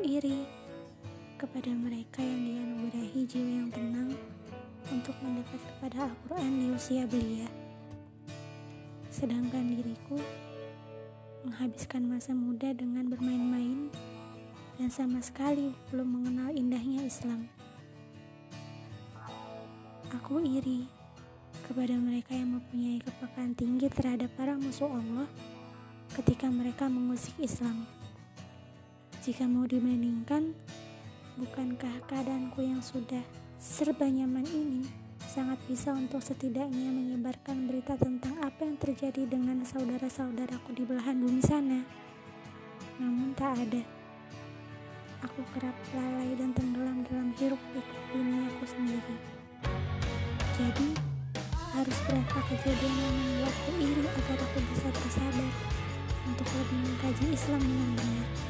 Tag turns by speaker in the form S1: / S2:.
S1: Iri kepada mereka yang dianugerahi jiwa yang tenang untuk mendekat kepada Al-Quran di usia belia. Sedangkan diriku menghabiskan masa muda dengan bermain-main dan sama sekali belum mengenal indahnya Islam. Aku iri kepada mereka yang mempunyai kepekaan tinggi terhadap para musuh Allah ketika mereka mengusik Islam. Jika mau dibandingkan, bukankah keadaanku yang sudah serba nyaman ini sangat bisa untuk setidaknya menyebarkan berita tentang apa yang terjadi dengan saudara-saudaraku di belahan bumi sana. Namun tak ada. Aku kerap lalai dan tenggelam dalam hiruk pikuk duniaku sendiri. Jadi, harus berapa kejadian yang membuatku iri agar aku bisa bersabar untuk lebih mengkaji Islam dengan benar.